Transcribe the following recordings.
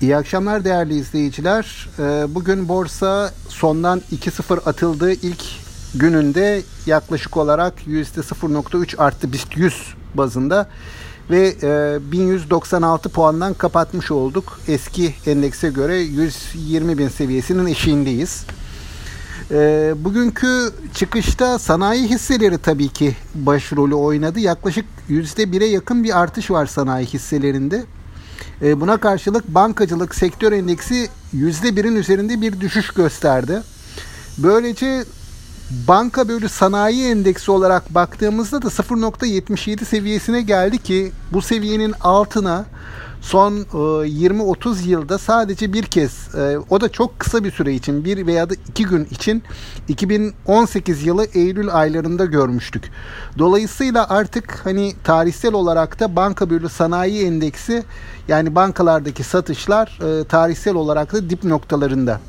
İyi akşamlar değerli izleyiciler. Ee, bugün borsa sondan 2-0 atıldığı ilk gününde yaklaşık olarak %0.3 arttı BIST 100 bazında ve 1196 e, puandan kapatmış olduk. Eski endekse göre 120 bin seviyesinin eşiğindeyiz. E, bugünkü çıkışta sanayi hisseleri tabii ki başrolü oynadı. Yaklaşık %1'e yakın bir artış var sanayi hisselerinde. E, buna karşılık bankacılık sektör endeksi %1'in üzerinde bir düşüş gösterdi. Böylece banka bölü sanayi endeksi olarak baktığımızda da 0.77 seviyesine geldi ki bu seviyenin altına son 20-30 e, yılda sadece bir kez e, o da çok kısa bir süre için bir veya da iki gün için 2018 yılı Eylül aylarında görmüştük. Dolayısıyla artık hani tarihsel olarak da banka bölü sanayi endeksi yani bankalardaki satışlar e, tarihsel olarak da dip noktalarında.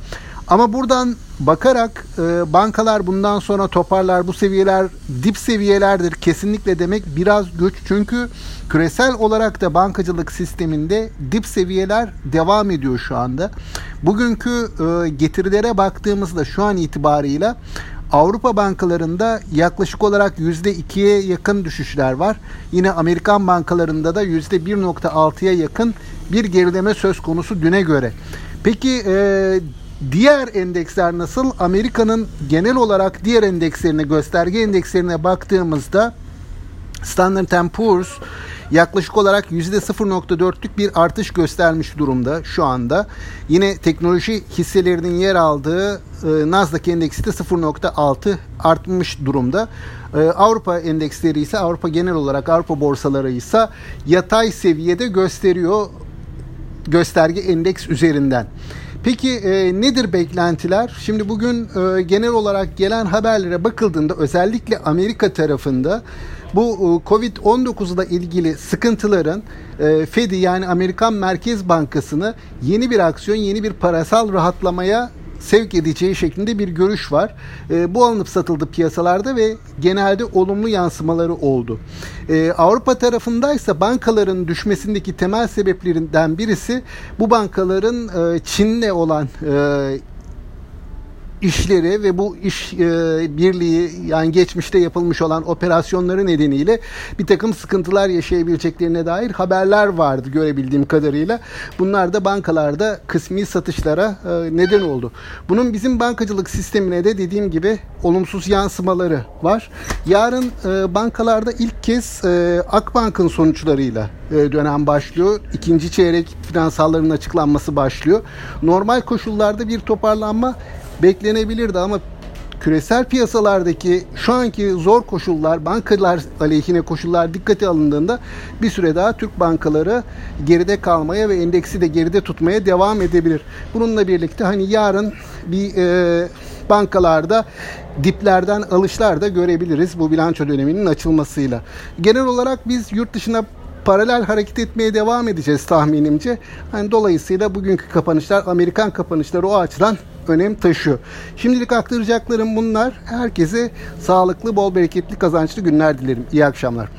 Ama buradan bakarak e, bankalar bundan sonra toparlar bu seviyeler dip seviyelerdir kesinlikle demek biraz güç. Çünkü küresel olarak da bankacılık sisteminde dip seviyeler devam ediyor şu anda. Bugünkü e, getirilere baktığımızda şu an itibarıyla Avrupa bankalarında yaklaşık olarak %2'ye yakın düşüşler var. Yine Amerikan bankalarında da %1.6'ya yakın bir gerileme söz konusu düne göre. Peki e, Diğer endeksler nasıl? Amerika'nın genel olarak diğer endekslerine, gösterge endekslerine baktığımızda Standard Poor's yaklaşık olarak %0.4'lük bir artış göstermiş durumda şu anda. Yine teknoloji hisselerinin yer aldığı e, Nasdaq endeksi de 0.6 artmış durumda. E, Avrupa endeksleri ise Avrupa genel olarak Avrupa borsaları ise yatay seviyede gösteriyor gösterge endeks üzerinden. Peki e, nedir beklentiler? Şimdi bugün e, genel olarak gelen haberlere bakıldığında özellikle Amerika tarafında bu e, Covid-19 ile ilgili sıkıntıların e, Fed'i yani Amerikan Merkez Bankası'nı yeni bir aksiyon, yeni bir parasal rahatlamaya sevk edeceği şeklinde bir görüş var. E, bu alınıp satıldı piyasalarda ve genelde olumlu yansımaları oldu. E, Avrupa tarafındaysa bankaların düşmesindeki temel sebeplerinden birisi bu bankaların e, Çin'le olan e, işleri ve bu iş e, birliği yani geçmişte yapılmış olan operasyonları nedeniyle bir takım sıkıntılar yaşayabileceklerine dair haberler vardı görebildiğim kadarıyla. Bunlar da bankalarda kısmi satışlara e, neden oldu. Bunun bizim bankacılık sistemine de dediğim gibi olumsuz yansımaları var. Yarın e, bankalarda ilk kez e, Akbank'ın sonuçlarıyla dönem başlıyor. İkinci çeyrek finansalların açıklanması başlıyor. Normal koşullarda bir toparlanma beklenebilirdi ama küresel piyasalardaki şu anki zor koşullar, bankalar aleyhine koşullar dikkate alındığında bir süre daha Türk bankaları geride kalmaya ve endeksi de geride tutmaya devam edebilir. Bununla birlikte hani yarın bir e, bankalarda diplerden alışlar da görebiliriz bu bilanço döneminin açılmasıyla. Genel olarak biz yurt dışına paralel hareket etmeye devam edeceğiz tahminimce. Yani dolayısıyla bugünkü kapanışlar Amerikan kapanışları o açıdan önem taşıyor. Şimdilik aktaracaklarım bunlar. Herkese sağlıklı, bol bereketli, kazançlı günler dilerim. İyi akşamlar.